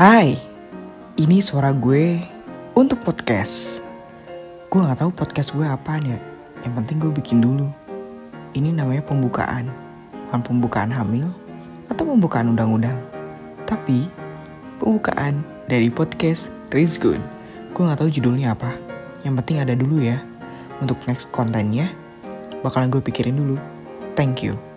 Hai, ini suara gue untuk podcast. Gue gak tahu podcast gue apaan ya. Yang penting gue bikin dulu. Ini namanya pembukaan, bukan pembukaan hamil atau pembukaan undang-undang, tapi pembukaan dari podcast Rizgun. Gue gak tahu judulnya apa. Yang penting ada dulu ya. Untuk next kontennya, bakalan gue pikirin dulu. Thank you.